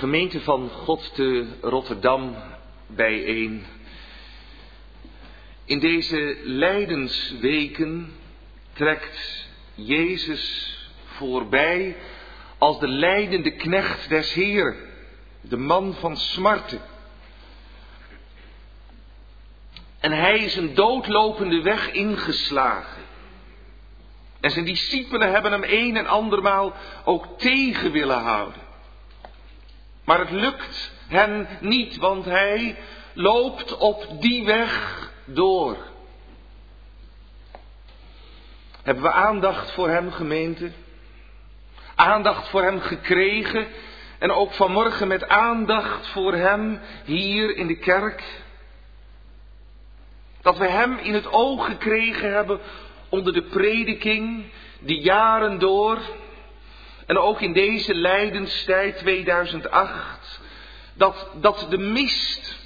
gemeente van God te Rotterdam bijeen. In deze lijdensweken trekt Jezus voorbij als de lijdende knecht des Heeren, de man van smarten. En hij is een doodlopende weg ingeslagen. En zijn discipelen hebben hem een en andermaal ook tegen willen houden. Maar het lukt hen niet, want hij loopt op die weg door. Hebben we aandacht voor hem, gemeente? Aandacht voor hem gekregen en ook vanmorgen met aandacht voor hem hier in de kerk? Dat we hem in het oog gekregen hebben onder de prediking, die jaren door, en ook in deze lijdenstijd 2008, dat, dat de mist,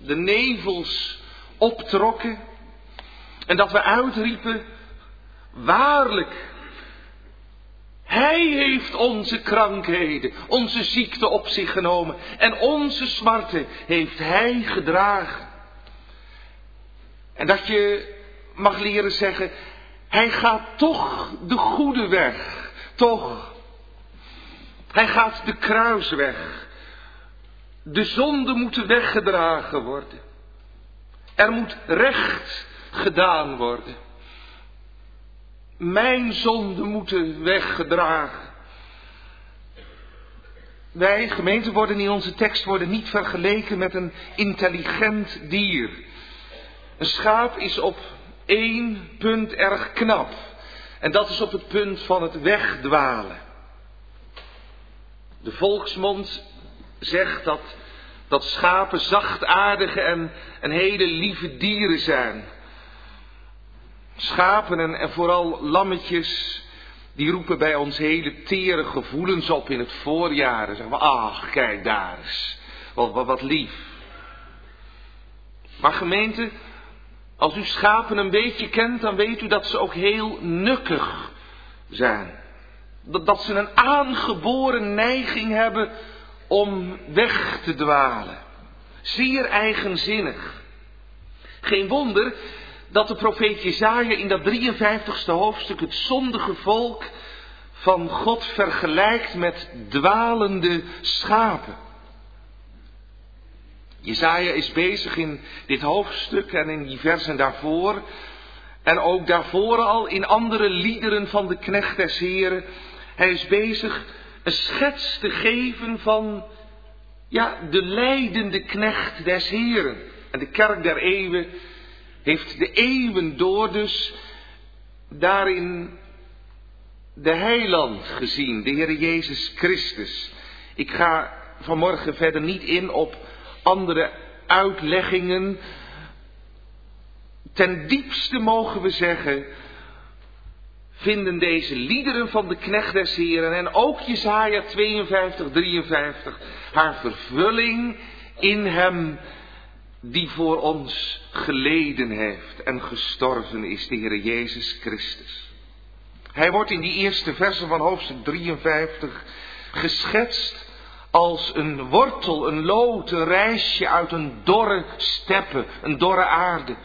de nevels optrokken en dat we uitriepen, waarlijk, Hij heeft onze krankheden, onze ziekte op zich genomen en onze smarten heeft Hij gedragen. En dat je mag leren zeggen, Hij gaat toch de goede weg, toch hij gaat de kruisweg. De zonden moeten weggedragen worden. Er moet recht gedaan worden. Mijn zonden moeten weggedragen. Wij, gemeente, worden in onze tekst worden niet vergeleken met een intelligent dier. Een schaap is op één punt erg knap. En dat is op het punt van het wegdwalen. De volksmond zegt dat, dat schapen zachtaardige en, en hele lieve dieren zijn. Schapen en, vooral lammetjes, die roepen bij ons hele tere gevoelens op in het voorjaar. Dan zeggen we, ach, kijk daar eens, wat, wat, wat lief. Maar gemeente, als u schapen een beetje kent, dan weet u dat ze ook heel nukkig zijn. Dat, dat ze een aangeboren neiging hebben om weg te dwalen. Zeer eigenzinnig. Geen wonder dat de profeet Jezaja in dat 53ste hoofdstuk het zondige volk van God vergelijkt met dwalende schapen. Jezaja is bezig in dit hoofdstuk en in die versen daarvoor en ook daarvoor al in andere liederen van de knecht des Heren hij is bezig een schets te geven van ja, de leidende knecht des Heren. En de kerk der eeuwen heeft de eeuwen door dus daarin de heiland gezien, de Heer Jezus Christus. Ik ga vanmorgen verder niet in op andere uitleggingen. Ten diepste mogen we zeggen vinden deze liederen van de knecht des Heren en ook Jesaja 52, 53 haar vervulling in hem die voor ons geleden heeft en gestorven is, de Heer Jezus Christus. Hij wordt in die eerste versen van hoofdstuk 53 geschetst als een wortel, een lood, een reisje uit een dorre steppe, een dorre aarde.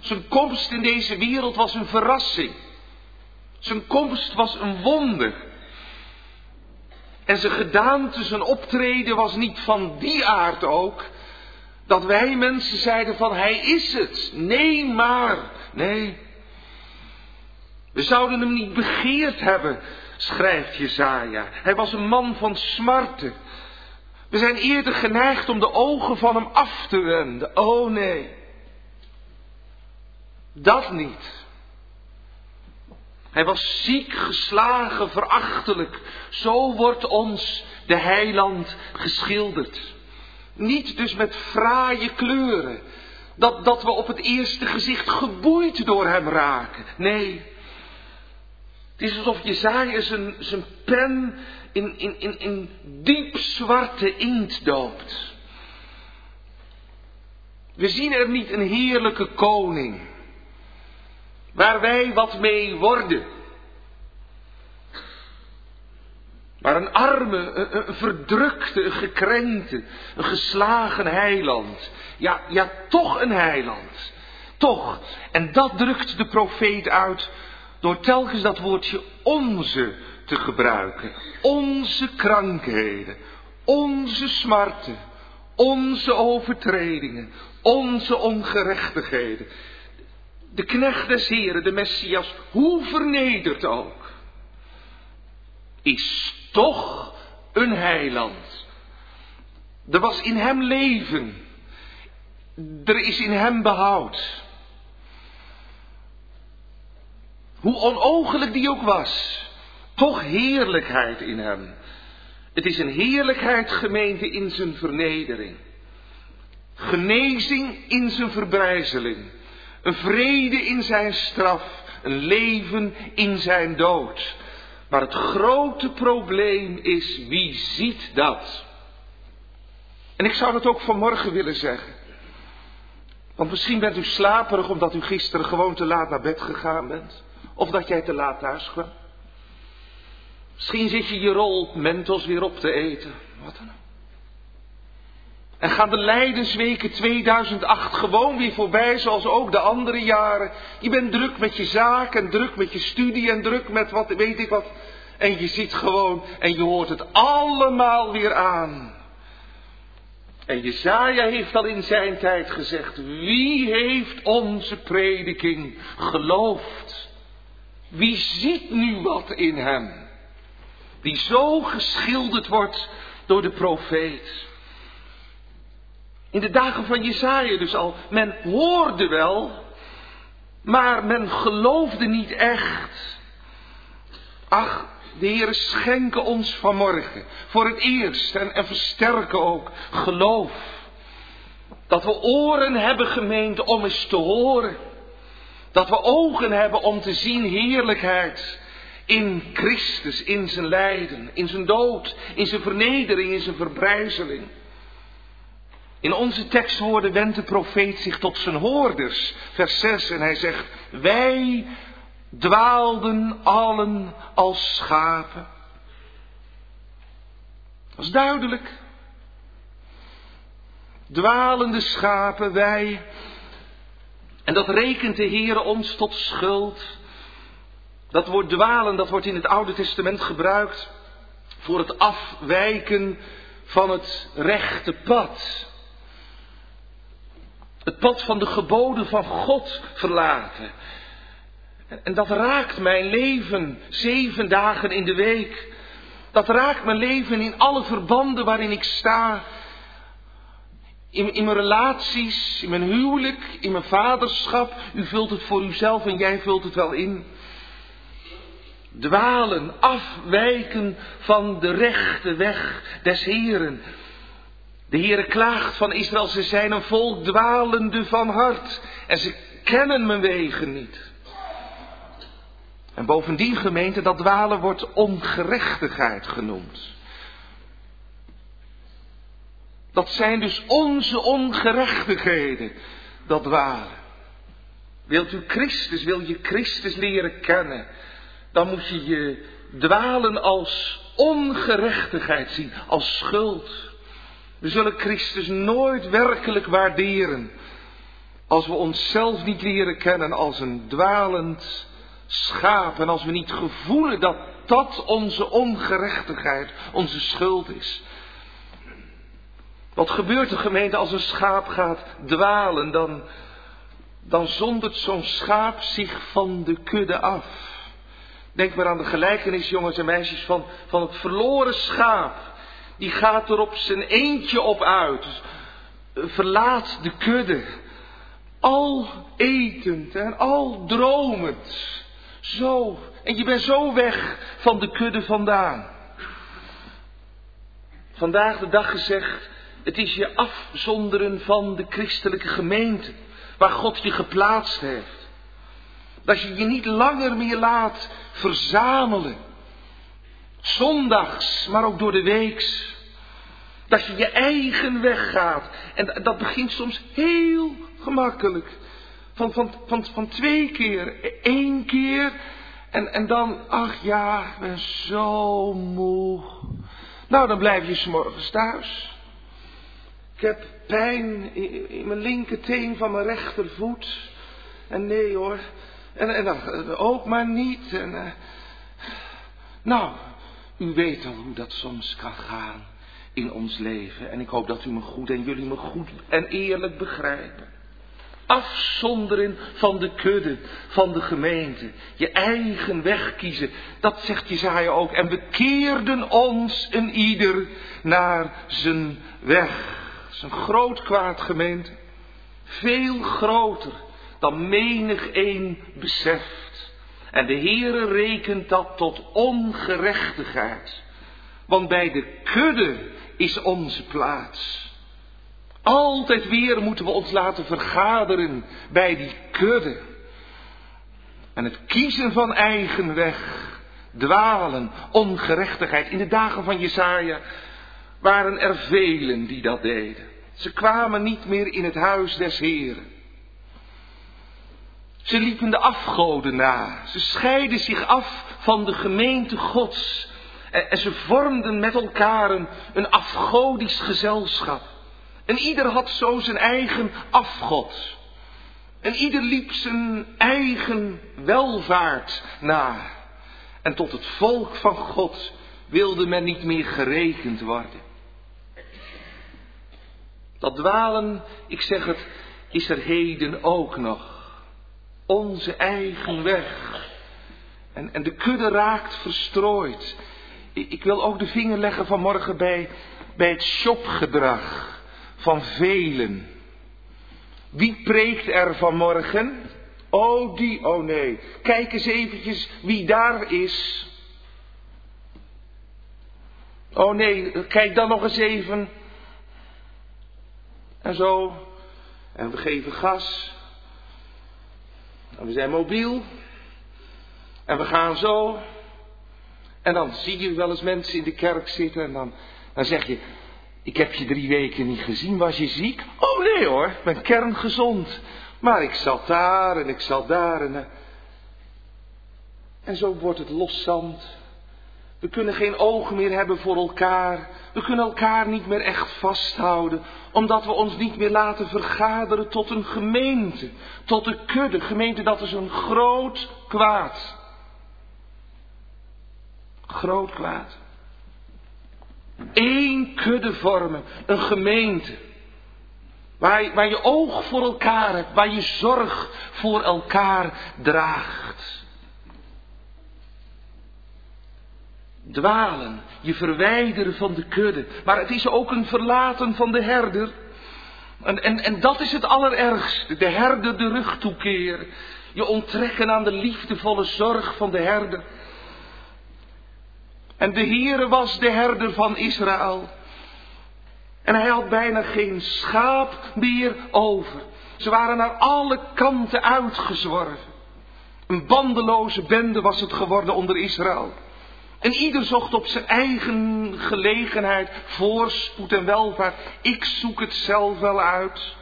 Zijn komst in deze wereld was een verrassing. Zijn komst was een wonder. En zijn gedaante, zijn optreden was niet van die aard ook. Dat wij mensen zeiden van hij is het. Nee maar. Nee. We zouden hem niet begeerd hebben, schrijft Jezaja. Hij was een man van smarten. We zijn eerder geneigd om de ogen van hem af te wenden. Oh nee. Dat niet. Hij was ziek, geslagen, verachtelijk. Zo wordt ons de heiland geschilderd. Niet dus met fraaie kleuren. Dat, dat we op het eerste gezicht geboeid door hem raken. Nee. Het is alsof Jezaja zijn, zijn pen in, in, in, in diep zwarte inkt doopt. We zien er niet een heerlijke koning waar wij wat mee worden. Maar een arme, een, verdrukte, een gekrenkte, een geslagen heiland. Ja, ja, toch een heiland. Toch. En dat drukt de profeet uit door telkens dat woordje onze te gebruiken. Onze krankheden, onze smarten, onze overtredingen, onze ongerechtigheden. De knecht des Heren, de Messias, hoe vernederd ook, is toch een heiland. Er was in hem leven. Er is in hem behoud. Hoe onogelijk die ook was, toch heerlijkheid in hem. Het is een heerlijkheid gemeente in zijn vernedering. Genezing in zijn verbrijzeling. Een vrede in zijn straf. Een leven in zijn dood. Maar het grote probleem is, wie ziet dat? En ik zou dat ook vanmorgen willen zeggen. Want misschien bent u slaperig omdat u gisteren gewoon te laat naar bed gegaan bent. Of dat jij te laat thuis kwam. Misschien zit je je rol mentos weer op te eten. Wat dan En gaan de Leidensweken 2008 gewoon weer voorbij, zoals ook de andere jaren. Je bent druk met je zaak en druk met je studie en druk met wat weet ik wat. En je ziet gewoon en je hoort het allemaal weer aan. En Jezaja heeft al in zijn tijd gezegd, wie heeft onze prediking geloofd? Wie ziet nu wat in hem? Die zo geschilderd wordt door de profeet. In de dagen van Jesaja dus al. Men hoorde wel, maar men geloofde niet echt. Ach, de Heer schenken ons vanmorgen voor het eerst en, en versterken ook geloof. Dat we oren hebben gemeend om eens te horen. Dat we ogen hebben om te zien heerlijkheid in Christus, in zijn lijden, in zijn dood, in zijn vernedering, in zijn verbrijzeling. In onze tekstwoorden wendt de profeet zich tot zijn hoorders, vers 6, en hij zegt, wij dwaalden allen als schapen. Dat is duidelijk. Dwalende schapen, wij. En dat rekent de Heer ons tot schuld. Dat woord dwalen, dat wordt in het Oude Testament gebruikt voor het afwijken van het rechte pad. Het pad van de geboden van God verlaten. En dat raakt mijn leven zeven dagen in de week. Dat raakt mijn leven in alle verbanden waarin ik sta. In, in, mijn relaties, in mijn huwelijk, in mijn vaderschap. U vult het voor uzelf en jij vult het wel in. Dwalen, afwijken van de rechte weg des Heren. De Heere klaagt van Israël, ze zijn een volk dwalende van hart. En ze kennen mijn wegen niet. En bovendien gemeente, dat dwalen wordt ongerechtigheid genoemd. Dat zijn dus onze ongerechtigheden, dat dwalen. Wilt u Christus, wil je Christus leren kennen, dan moet je je dwalen als ongerechtigheid zien, als schuld. We zullen Christus nooit werkelijk waarderen als we onszelf niet leren kennen als een dwalend schaap. En als we niet gevoelen dat dat onze ongerechtigheid, onze schuld is. Wat gebeurt de gemeente als een schaap gaat dwalen? Dan, dan zondert zo'n schaap zich van de kudde af. Denk maar aan de gelijkenis, jongens en meisjes, van, van het verloren schaap. Die gaat er op zijn eentje op uit. Verlaat de kudde. Al etend en al dromend. Zo. En je bent zo weg van de kudde vandaan. Vandaag de dag gezegd, het is je afzonderen van de christelijke gemeente, waar God je geplaatst heeft. Dat je je niet langer meer laat verzamelen. Zondags, maar ook door de weeks. Dat je je eigen weg gaat. En dat begint soms heel gemakkelijk. Van, van, van, van twee keer, één keer. En, en dan, ach ja, ik ben zo moe. Nou, dan blijf je s'morgens thuis. Ik heb pijn in, in mijn linkerteen van mijn rechtervoet. En nee hoor, en, en dan ook maar niet. En, uh, nou, u weet al hoe dat soms kan gaan in ons leven. En ik hoop dat u me goed en jullie me goed en eerlijk begrijpen. Afzonderen van de kudde, van de gemeente. Je eigen weg kiezen. Dat zegt Jezaja ook. En we keerden ons een ieder naar zijn weg. Is een groot kwaad gemeente. Veel groter dan menig een beseft. En de Heere rekent dat tot ongerechtigheid. Want bij de kudde is onze plaats. Altijd weer moeten we ons laten vergaderen bij die kudde. En het kiezen van eigen weg, dwalen, ongerechtigheid. In de dagen van Jesaja waren er velen die dat deden. Ze kwamen niet meer in het huis des Heren. Ze liepen de afgoden na. Ze scheiden zich af van de gemeente Gods. En, ze vormden met elkaar een, een afgodisch gezelschap. En ieder had zo zijn eigen afgod. En ieder liep zijn eigen welvaart na. En tot het volk van God wilde men niet meer gerekend worden. Dat dwalen, ik zeg het, is er heden ook nog. Onze eigen weg. En, en de kudde raakt verstrooid. Ik, ik wil ook de vinger leggen vanmorgen bij, bij het shopgedrag van velen. Wie preekt er vanmorgen? Oh die, oh nee. Kijk eens eventjes wie daar is. Oh nee, kijk dan nog eens even. En zo. En we geven gas. En we zijn mobiel. En we gaan zo. En dan zie je wel eens mensen in de kerk zitten en dan, dan zeg je, ik heb je drie weken niet gezien, was je ziek? Oh nee hoor, ik ben kerngezond. Maar ik zat daar en ik zat daar en... Eh, en zo wordt het loszand. We kunnen geen ogen meer hebben voor elkaar. We kunnen elkaar niet meer echt vasthouden. Omdat we ons niet meer laten vergaderen tot een gemeente. Tot een kudde. Gemeente, dat is een groot kwaad. Groot kwaad. Eén kudde vormen. Een gemeente. Waar, waar je oog voor elkaar hebt. Waar je zorg voor elkaar draagt. Dwalen, je verwijderen van de kudde. Maar het is ook een verlaten van de herder. En, en, dat is het allerergste, de herder de rug toekeren. Je onttrekken aan de liefdevolle zorg van de herder. En de Heere was de herder van Israël. En hij had bijna geen schaap meer over. Ze waren naar alle kanten uitgezworven. Een bandeloze bende was het geworden onder Israël. En ieder zocht op zijn eigen gelegenheid voorspoed en welvaart. Ik zoek het zelf wel uit.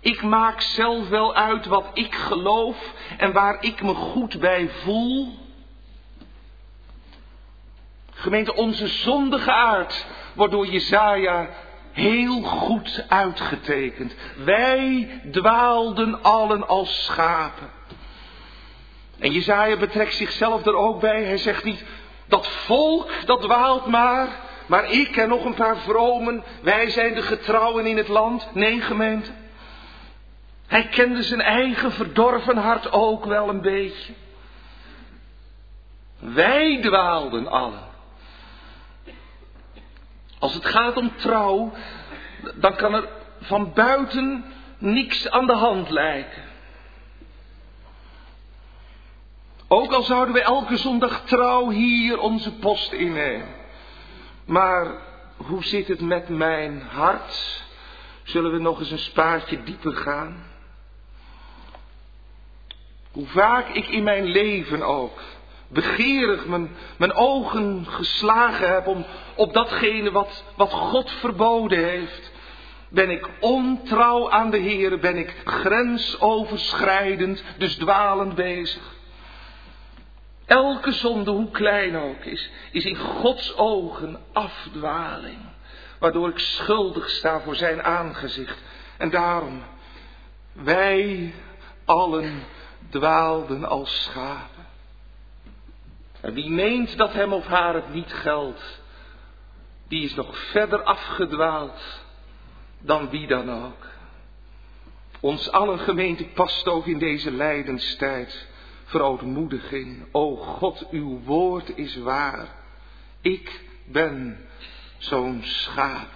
Ik maak zelf wel uit wat ik geloof en waar ik me goed bij voel. Gemeente, onze zondige aard wordt door Jezaja heel goed uitgetekend. Wij dwaalden allen als schapen. En Jezaja betrekt zichzelf er ook bij. Hij zegt niet, dat volk, dat dwaalt maar. Maar ik en nog een paar vromen, wij zijn de getrouwen in het land. Nee, gemeente. Hij kende zijn eigen verdorven hart ook wel een beetje. Wij dwaalden allen. Als het gaat om trouw, dan kan er van buiten niks aan de hand lijken. Ook al zouden we elke zondag trouw hier onze post innemen. Maar hoe zit het met mijn hart? Zullen we nog eens een spaartje dieper gaan? Hoe vaak ik in mijn leven ook begeerig mijn, mijn ogen geslagen heb om, op datgene wat, wat God verboden heeft. Ben ik ontrouw aan de Heer, ben ik grensoverschrijdend, dus dwalend bezig. Elke zonde, hoe klein ook is, is in Gods ogen afdwaling. Waardoor ik schuldig sta voor zijn aangezicht. En daarom, wij allen dwaalden als schapen. En wie meent dat hem of haar het niet geldt, die is nog verder afgedwaald dan wie dan ook. Ons allen gemeente past ook in deze lijdenstijd verootmoediging. O God, uw woord is waar. Ik ben zo'n schaap.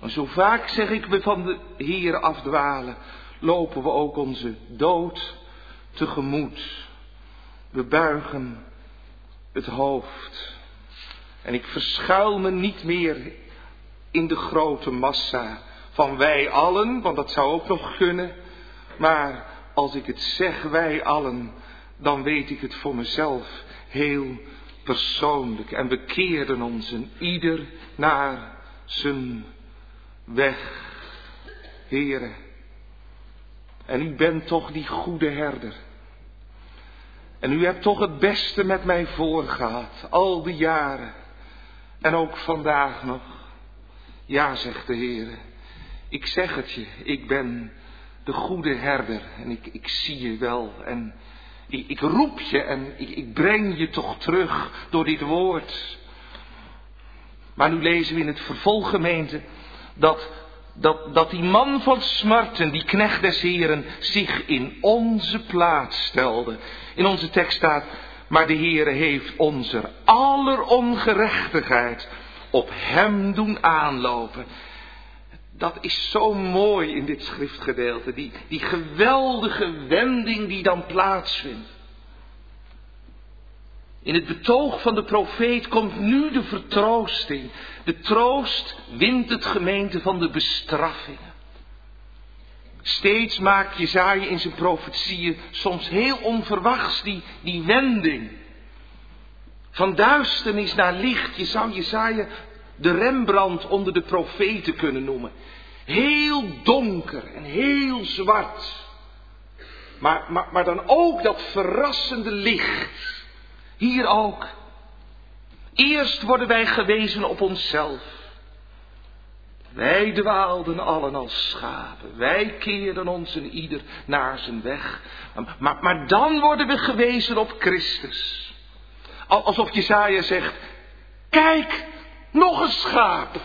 En zo vaak zeg ik we van de Heer afdwalen, lopen we ook onze dood tegemoet. We buigen het hoofd. En ik verschuil me niet meer in de grote massa van wij allen, want dat zou ook nog kunnen. Maar als ik het zeg, wij allen, dan weet ik het voor mezelf heel persoonlijk. En we keren ons en ieder naar zijn weg. Heren, en u bent toch die goede herder. En u hebt toch het beste met mij voorgehad, al die jaren. En ook vandaag nog. Ja, zegt de Heer. Ik zeg het je, ik ben de goede herder. En ik, ik zie je wel. En ik, ik roep je en ik, ik breng je toch terug door dit woord. Maar nu lezen we in het vervolggemeente dat, dat, dat die man van smarten, die knecht des Heren, zich in onze plaats stelde. In onze tekst staat, maar de Heere heeft onze aller ongerechtigheid op hem doen aanlopen. Dat is zo mooi in dit schriftgedeelte, die, die geweldige wending die dan plaatsvindt. In het betoog van de profeet komt nu de vertroosting. De troost wint het gemeente van de bestraffingen. Steeds maakt Jezaja in zijn profetieën soms heel onverwachts die, die wending. Van duisternis naar licht. Je zou Jezaja de Rembrandt onder de profeten kunnen noemen. Heel donker en heel zwart. Maar, maar, maar dan ook dat verrassende licht. Hier ook. Eerst worden wij gewezen op onszelf. Wij dwaalden allen als schapen. Wij keerden ons en ieder naar zijn weg. Maar, maar dan worden we gewezen op Christus. Alsof Jesaja zegt, kijk, nog een schaap.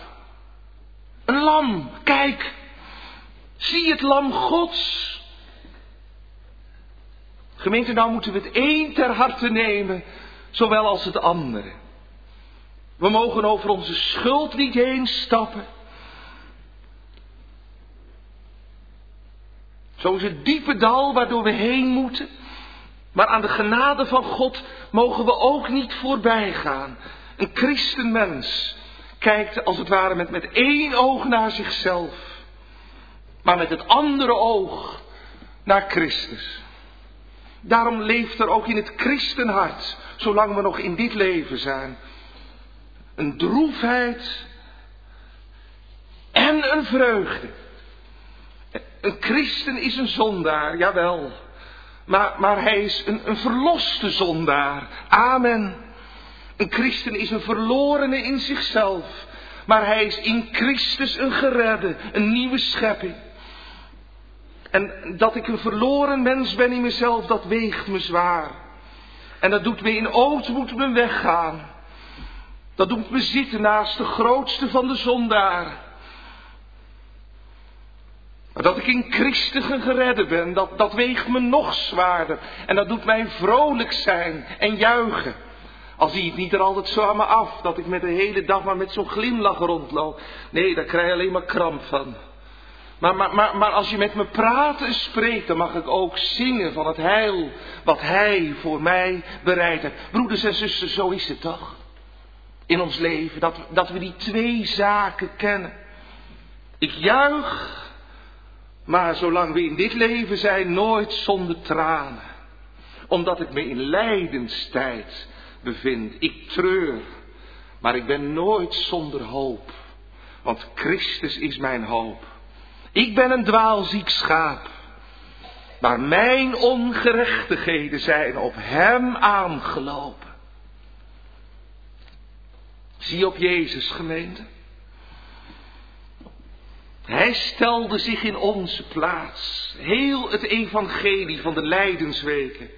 Een lam, kijk. Zie het lam Gods. Gemeente, nou moeten we het een ter harte nemen, zowel als het andere. We mogen over onze schuld niet heen stappen. Zo is het diepe dal waardoor we heen moeten. Maar aan de genade van God mogen we ook niet voorbij gaan. Een christenmens kijkt als het ware met, met één oog naar zichzelf. Maar met het andere oog naar Christus. Daarom leeft er ook in het christenhart, zolang we nog in dit leven zijn, een droefheid en een vreugde. Een christen is een zondaar, jawel. Maar, maar hij is een, een verloste zondaar. Amen. Een christen is een verlorene in zichzelf. Maar hij is in Christus een geredde, een nieuwe schepping. En dat ik een verloren mens ben in mezelf, dat weegt me zwaar. En dat doet me in ootmoed mijn weggaan. Dat doet me zitten naast de grootste van de zondaar. Maar dat ik in Christus geredde ben, dat, dat weegt me nog zwaarder. En dat doet mij vrolijk zijn en juichen. Al zie ik niet er altijd zo aan me af, dat ik met de hele dag maar met zo'n glimlach rondloop. Nee, daar krijg je alleen maar kramp van. Maar, maar, maar, maar als je met me praat en spreekt, dan mag ik ook zingen van het heil wat Hij voor mij bereid heeft. Broeders en zussen, zo is het toch? In ons leven, dat, dat we die twee zaken kennen. Ik juich maar zolang we in dit leven zijn, nooit zonder tranen. Omdat ik me in lijdenstijd bevind. Ik treur. Maar ik ben nooit zonder hoop. Want Christus is mijn hoop. Ik ben een dwaalziek schaap. Maar mijn ongerechtigheden zijn op hem aangelopen. Zie op Jezus gemeente. Hij stelde zich in onze plaats. Heel het evangelie van de lijdensweken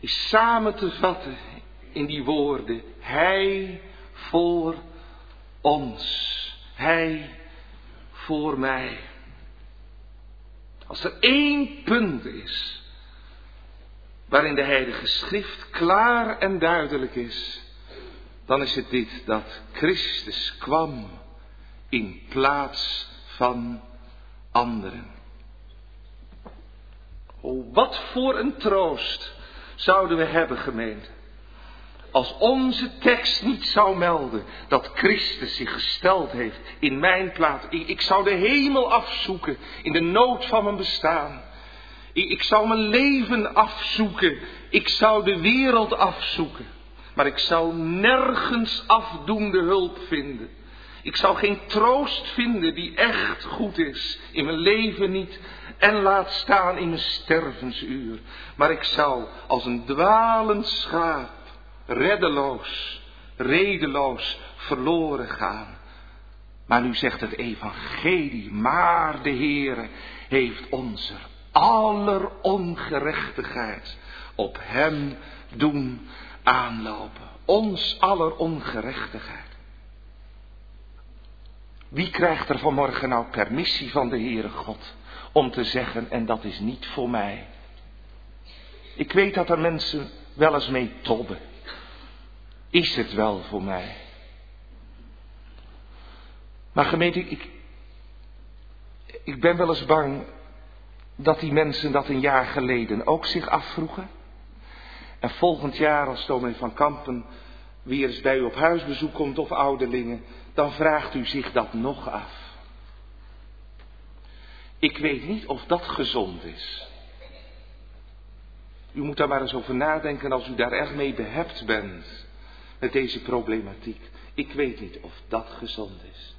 is samen te vatten in die woorden. Hij voor ons. Hij voor mij. Als er één punt is waarin de Heilige Schrift klaar en duidelijk is, dan is het dit dat Christus kwam in plaats van anderen. Oh, wat voor een troost zouden we hebben, gemeente. Als onze tekst niet zou melden dat Christus zich gesteld heeft in mijn plaats. Ik, zou de hemel afzoeken in de nood van mijn bestaan. Ik, ik zou mijn leven afzoeken. Ik zou de wereld afzoeken. Maar ik zou nergens afdoende hulp vinden. Ik zou geen troost vinden die echt goed is. In mijn leven niet. En laat staan in mijn stervensuur. Maar ik zou als een dwalend schaap reddeloos, redeloos verloren gaan. Maar nu zegt het evangelie, maar de Heere heeft onze aller ongerechtigheid op hem doen aanlopen. Ons aller ongerechtigheid. Wie krijgt er vanmorgen nou permissie van de Heere God om te zeggen, en dat is niet voor mij? Ik weet dat er mensen wel eens mee tobben. Is het wel voor mij? Maar gemeente, ik, ik ben wel eens bang dat die mensen dat een jaar geleden ook zich afvroegen. En volgend jaar, als Tomé van Kampen weer eens bij u op huisbezoek komt of ouderlingen, dan vraagt u zich dat nog af. Ik weet niet of dat gezond is. U moet daar maar eens over nadenken als u daar erg mee behept bent met deze problematiek. Ik weet niet of dat gezond is.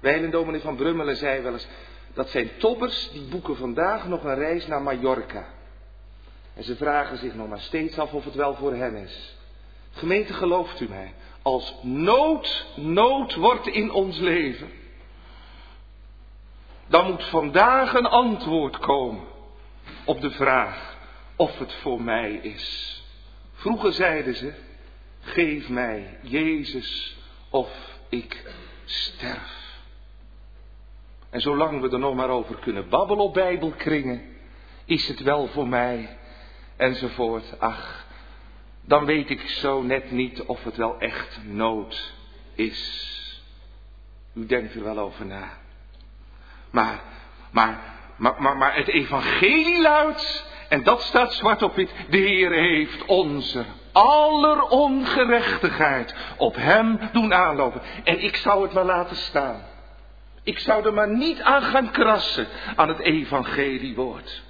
Wijlen dominee van Brummelen zei wel eens, dat zijn toppers die boeken vandaag nog een reis naar Mallorca. En ze vragen zich nog maar steeds af of het wel voor hen is. Gemeente, gelooft u mij, als nood nood wordt in ons leven, dan moet vandaag een antwoord komen op de vraag of het voor mij is. Vroeger zeiden ze, Geef mij Jezus of ik sterf. En zolang we er nog maar over kunnen babbelen op Bijbelkringen, is het wel voor mij, enzovoort. Ach, dan weet ik zo net niet of het wel echt nood is. U denkt er wel over na. Maar, maar, maar, maar, maar het evangelie luidt, en dat staat zwart op wit, de Heer heeft onze aller ongerechtigheid op hem doen aanlopen. En ik zou het wel laten staan. Ik zou er maar niet aan gaan krassen aan het evangeliewoord.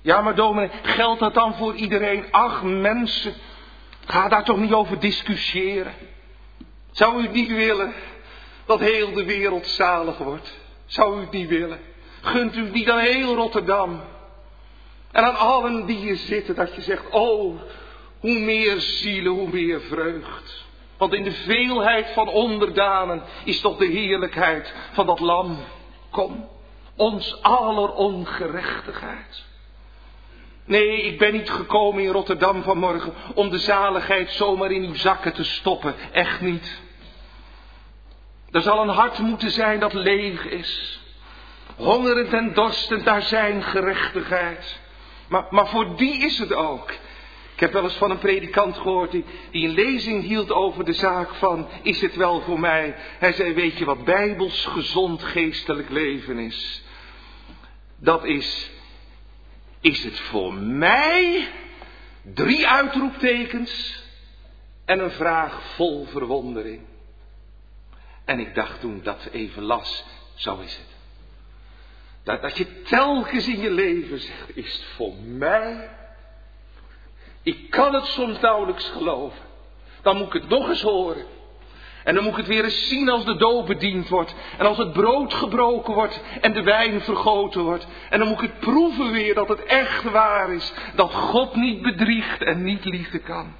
Ja, maar dominee, geldt dat dan voor iedereen? Ach, mensen, ga daar toch niet over discussiëren. Zou u het niet willen dat heel de wereld zalig wordt? Zou u het niet willen? Gunt u het niet aan heel Rotterdam? En aan allen die hier zitten, dat je zegt, oh, hoe meer zielen, hoe meer vreugd. Want in de veelheid van onderdanen is toch de heerlijkheid van dat lam. Kom, ons aller ongerechtigheid. Nee, ik ben niet gekomen in Rotterdam vanmorgen om de zaligheid zomaar in uw zakken te stoppen. Echt niet. Er zal een hart moeten zijn dat leeg is. Hongerend en dorstend naar zijn gerechtigheid. Maar, maar voor die is het ook. Ik heb wel eens van een predikant gehoord die, die een lezing hield over de zaak van, is het wel voor mij? Hij zei, weet je wat bijbels gezond geestelijk leven is? Dat is, is het voor mij? Drie uitroeptekens en een vraag vol verwondering. En ik dacht toen dat even las, zo is het. Dat, dat je telkens in je leven zegt, is het voor mij? Ik kan het soms nauwelijks geloven. Dan moet ik het nog eens horen. En dan moet ik het weer eens zien als de doop bediend wordt. En als het brood gebroken wordt en de wijn vergoten wordt. En dan moet ik het proeven weer dat het echt waar is. Dat God niet bedriegt en niet liegen kan.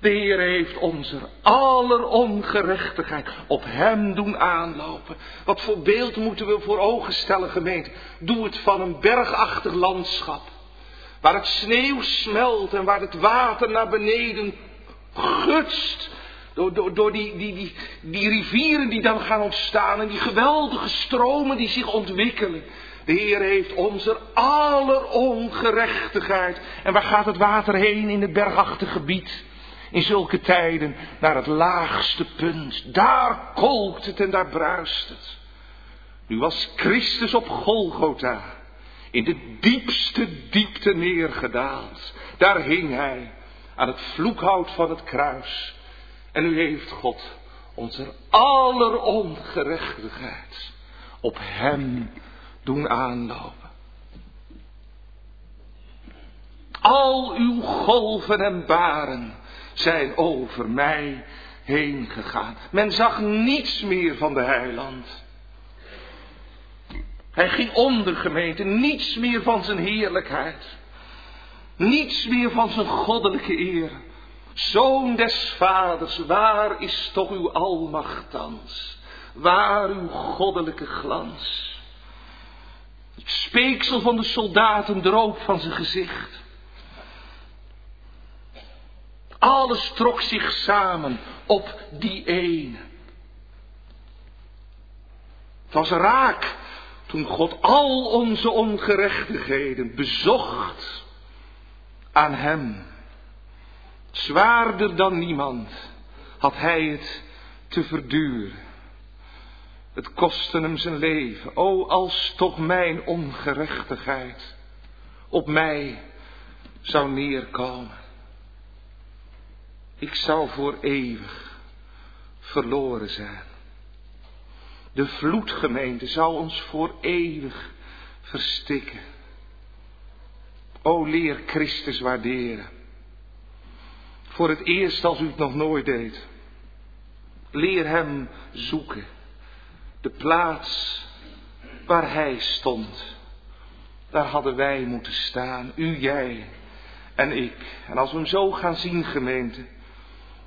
De Heer heeft onze aller ongerechtigheid op Hem doen aanlopen. Wat voor beeld moeten we voor ogen stellen, gemeente? Doe het van een bergachtig landschap. Waar het sneeuw smelt en waar het water naar beneden gutst. Door, door, die, die, die, rivieren die dan gaan ontstaan en die geweldige stromen die zich ontwikkelen. De Heer heeft onze aller ongerechtigheid. En waar gaat het water heen in het bergachtige gebied? in zulke tijden naar het laagste punt. Daar kolkt het en daar bruist het. Nu was Christus op Golgotha in de diepste diepte neergedaald. Daar hing hij aan het vloekhout van het kruis. En nu heeft God onze aller ongerechtigheid op hem doen aanlopen. Al uw golven en baren zijn over mij heen gegaan. Men zag niets meer van de heiland. Hij ging onder gemeente, niets meer van zijn heerlijkheid. Niets meer van zijn goddelijke eer. Zoon des vaders, waar is toch uw almacht thans? Waar uw goddelijke glans? Het speeksel van de soldaten droop van zijn gezicht. Alles trok zich samen op die ene. Het was raak toen God al onze ongerechtigheden bezocht aan hem. Zwaarder dan niemand had hij het te verduren. Het kostte hem zijn leven. O, als toch mijn ongerechtigheid op mij zou neerkomen. Ik zou voor eeuwig verloren zijn. De vloedgemeente zou ons voor eeuwig verstikken. O leer Christus waarderen. Voor het eerst als u het nog nooit deed. Leer Hem zoeken. De plaats waar Hij stond. Daar hadden wij moeten staan. U, jij en ik. En als we Hem zo gaan zien, gemeente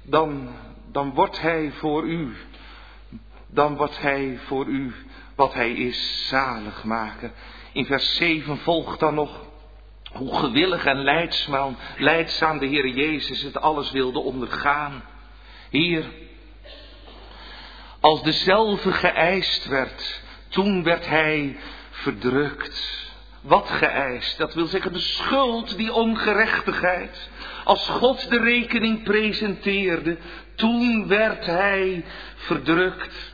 dan, dan wordt hij voor u, dan wordt hij voor u wat hij is, zalig maken. In vers 7 volgt dan nog hoe gewillig en leidzaam, leidzaam de Heer Jezus het alles wilde ondergaan. Hier, als dezelfde geëist werd, toen werd hij verdrukt. Wat geëist? Dat wil zeggen de schuld, die ongerechtigheid. Als God de rekening presenteerde, toen werd hij verdrukt.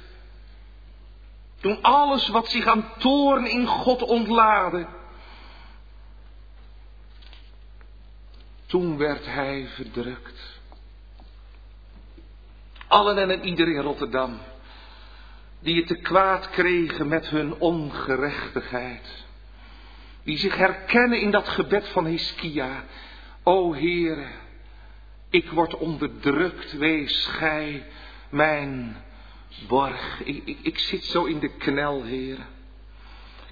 Toen alles wat zich aan toorn in God ontlaadde, toen werd hij verdrukt. Allen en ieder in Rotterdam, die het te kwaad kregen met hun ongerechtigheid die zich herkennen in dat gebed van Hiskia. O Heere, ik word onderdrukt, wees gij mijn borg. Ik, ik, ik zit zo in de knel, Heere.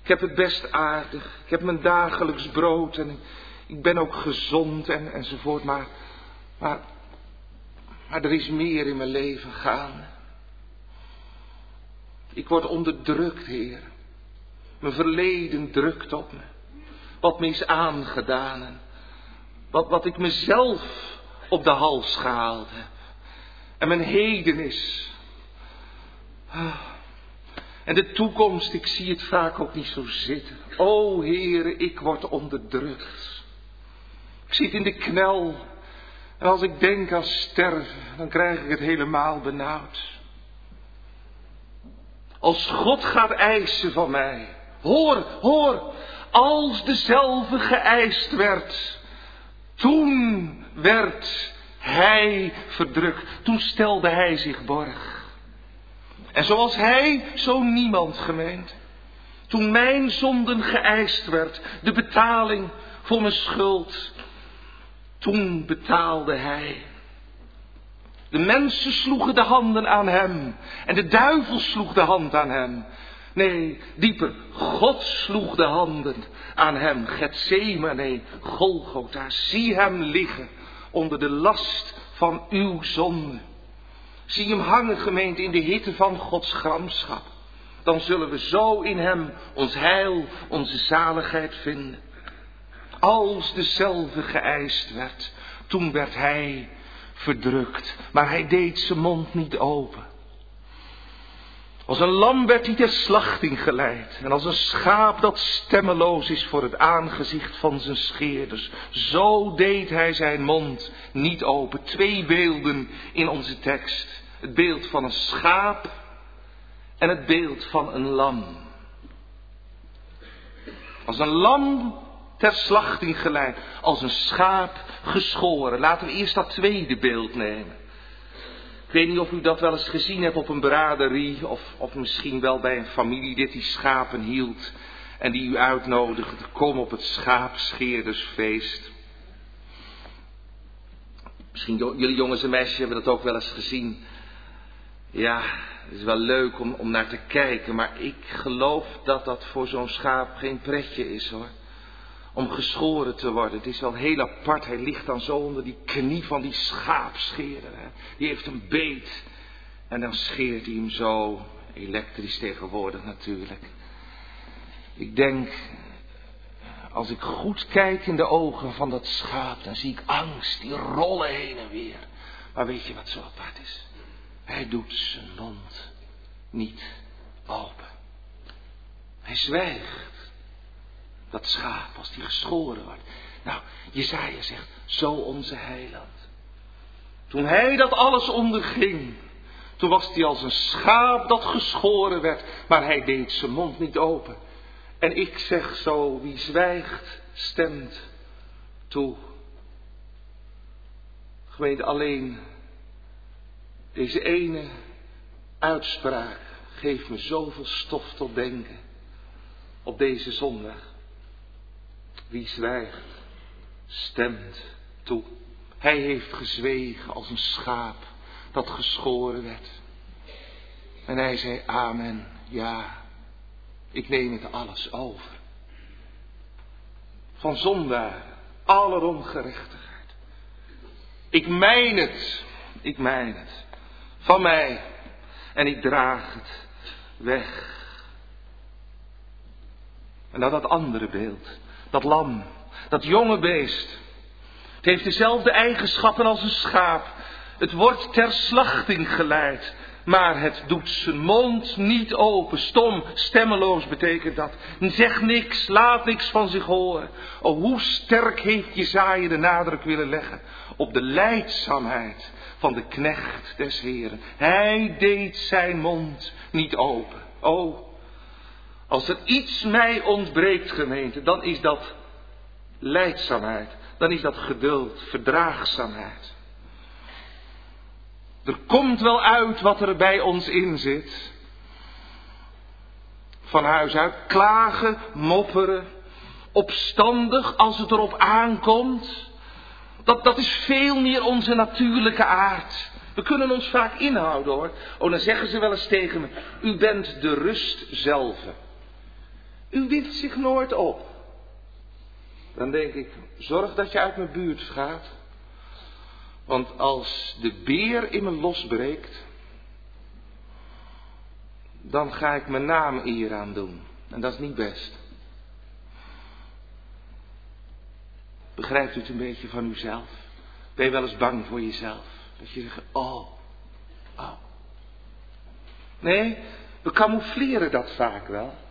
Ik heb het best aardig, ik heb mijn dagelijks brood en ik ben ook gezond en, enzovoort, maar, maar, maar er is meer in mijn leven gaande. Ik word onderdrukt, Heer. Mijn verleden drukt op me wat me is aangedaan. Wat, wat ik mezelf op de hals gehaald heb. En mijn heden is. Ah. En de toekomst, ik zie het vaak ook niet zo zitten. O Heere, ik word onderdrukt. Ik zit in de knel. En als ik denk aan sterven, dan krijg ik het helemaal benauwd. Als God gaat eisen van mij. Hoor, hoor, als dezelfde geëist werd. Toen werd hij verdrukt. Toen stelde hij zich borg. En zoals hij, zo niemand gemeend. Toen mijn zonden geëist werd, de betaling voor mijn schuld. Toen betaalde hij. De mensen sloegen de handen aan hem. En de duivel sloeg de hand aan hem. Nee, dieper. God sloeg de handen aan hem. Gethsemane, Golgotha. Zie hem liggen onder de last van uw zonde. Zie hem hangen, gemeente, in de hitte van Gods gramschap. Dan zullen we zo in hem ons heil, onze zaligheid vinden. Als dezelfde geëist werd, toen werd hij verdrukt, maar hij deed zijn mond niet open. Als een lam werd hij ter slachting geleid. En als een schaap dat stemmeloos is voor het aangezicht van zijn scheerders. Zo deed hij zijn mond niet open. Twee beelden in onze tekst. Het beeld van een schaap en het beeld van een lam. Als een lam ter slachting geleid. Als een schaap geschoren. Laten we eerst dat tweede beeld nemen. Ik weet niet of u dat wel eens gezien hebt op een braderie of, of misschien wel bij een familie die schapen hield en die u uitnodigde, kom op het schaapscheerdersfeest. Misschien jullie jongens en meisjes hebben dat ook wel eens gezien. Ja, het is wel leuk om, om naar te kijken, maar ik geloof dat dat voor zo'n schaap geen pretje is hoor om geschoren te worden. Het is wel heel apart. Hij ligt dan zo onder die knie van die schaapscherer. Hè. Die heeft een beet. En dan scheert hij hem zo. Elektrisch tegenwoordig natuurlijk. Ik denk, als ik goed kijk in de ogen van dat schaap, dan zie ik angst. Die rollen heen en weer. Maar weet je wat zo apart is? Hij doet zijn mond niet open. Hij zwijgt dat schaap, als die geschoren wordt. Nou, Jezaja zegt, zo onze heiland. Toen hij dat alles onderging, toen was hij als een schaap dat geschoren werd, maar hij deed zijn mond niet open. En ik zeg zo, wie zwijgt, stemt toe. Gemeente alleen deze ene uitspraak geeft me zoveel stof tot denken op deze zondag. Wie zwijgt, stemt toe. Hij heeft gezwegen als een schaap dat geschoren werd. En hij zei, amen, ja, ik neem het alles over. Van zondaar, aller ongerechtigheid. Ik mijn het, ik mijn het, van mij, en ik draag het weg. En dan dat andere beeld dat lam, dat jonge beest. Het heeft dezelfde eigenschappen als een schaap. Het wordt ter slachting geleid. Maar het doet zijn mond niet open. Stom, stemmeloos betekent dat. Zeg niks, laat niks van zich horen. Oh, hoe sterk heeft Jezaja de nadruk willen leggen op de leidzaamheid van de knecht des Heren. Hij deed zijn mond niet open. Oh, als er iets mij ontbreekt, gemeente, dan is dat leidzaamheid. Dan is dat geduld, verdraagzaamheid. Er komt wel uit wat er bij ons in zit. Van huis uit klagen, mopperen, opstandig als het erop aankomt. Dat, dat is veel meer onze natuurlijke aard. We kunnen ons vaak inhouden hoor. Oh, dan zeggen ze wel eens tegen me: U bent de rust zelf. U wint zich nooit op. Dan denk ik, zorg dat je uit mijn buurt gaat. Want als de beer in me losbreekt, dan ga ik mijn naam eer aan doen. En dat is niet best. Begrijpt u het een beetje van uzelf? Ben je wel eens bang voor jezelf? Dat je zegt, oh, oh. Nee, we camoufleren dat vaak wel.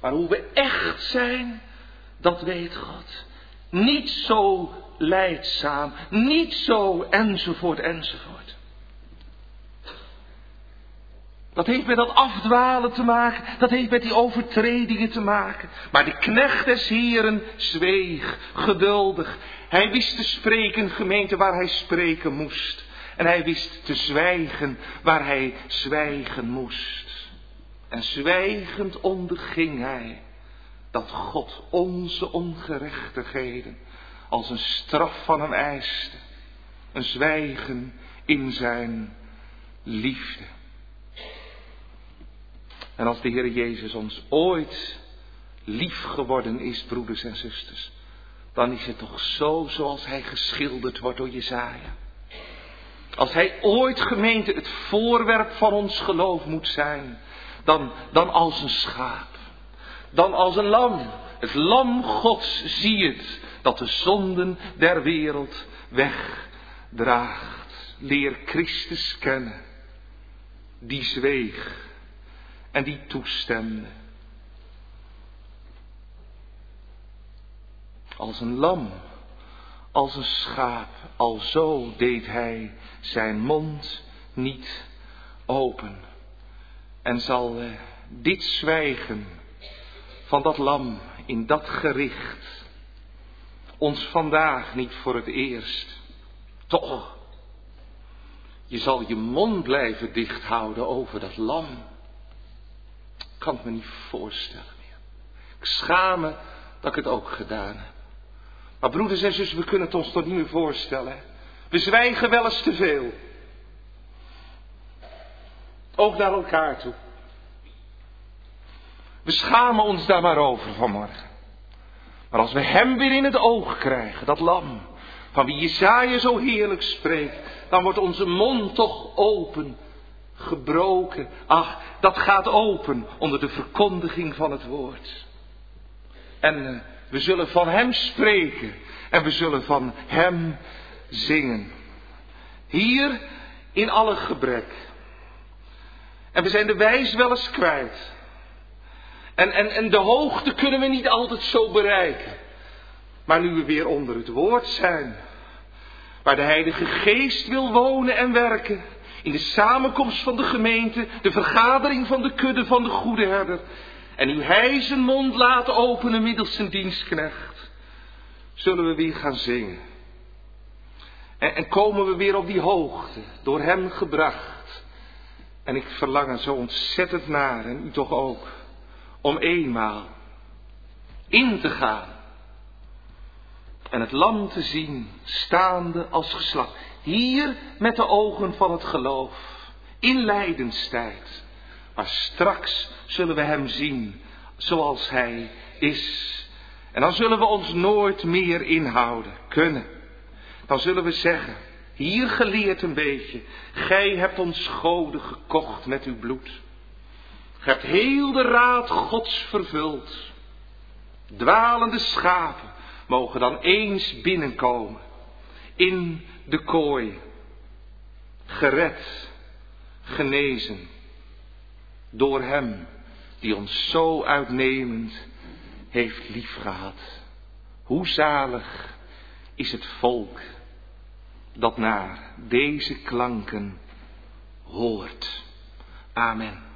Maar hoe we echt zijn, dat weet God. Niet zo leidzaam, niet zo enzovoort enzovoort. Dat heeft met dat afdwalen te maken, dat heeft met die overtredingen te maken. Maar de knecht des Heren zweeg, geduldig. Hij wist te spreken, gemeente, waar hij spreken moest. En hij wist te zwijgen waar hij zwijgen moest. En zwijgend onderging hij dat God onze ongerechtigheden als een straf van hem eiste. Een zwijgen in zijn liefde. En als de Heer Jezus ons ooit lief geworden is, broeders en zusters, dan is het toch zo zoals hij geschilderd wordt door Jezaja. Als hij ooit gemeente het voorwerp van ons geloof moet zijn, dan, dan als een schaap, dan als een lam. Het lam Gods zie het, dat de zonden der wereld wegdraagt. Leer Christus kennen, die zweeg en die toestemde. Als een lam, als een schaap, al zo deed hij zijn mond niet open. En zal eh, dit zwijgen van dat lam in dat gericht ons vandaag niet voor het eerst. Toch, je zal je mond blijven dicht houden over dat lam. Ik kan het me niet voorstellen meer. Ik schaam me dat ik het ook gedaan heb. Maar broeders en zussen, we kunnen het ons toch niet meer voorstellen. We zwijgen wel eens te veel. Ook naar elkaar toe. We schamen ons daar maar over vanmorgen. Maar als we hem weer in het oog krijgen, dat lam, van wie Jesaja zo heerlijk spreekt, dan wordt onze mond toch open, gebroken. Ach, dat gaat open onder de verkondiging van het woord. En eh, we zullen van hem spreken en we zullen van hem zingen. Hier in alle gebrek. En we zijn de wijs wel eens kwijt. En, en, en de hoogte kunnen we niet altijd zo bereiken. Maar nu we weer onder het woord zijn, waar de Heilige Geest wil wonen en werken, in de samenkomst van de gemeente, de vergadering van de kudde van de goede herder, en nu hij zijn mond laat openen middels zijn dienstknecht, zullen we weer gaan zingen. En, en komen we weer op die hoogte, door hem gebracht. En ik verlang er zo ontzettend naar, en u toch ook om eenmaal in te gaan en het lam te zien staande als geslacht. Hier met de ogen van het geloof, in lijdenstijd. Maar straks zullen we hem zien zoals hij is. En dan zullen we ons nooit meer inhouden kunnen. Dan zullen we zeggen, hier geleerd een beetje, gij hebt ons goden gekocht met uw bloed. Gij hebt heel de raad Gods vervuld. Dwalende schapen mogen dan eens binnenkomen. In de kooi. Gered, genezen. Door Hem die ons zo uitnemend heeft liefgehad. Hoe zalig is het volk dat naar deze klanken hoort. Amen.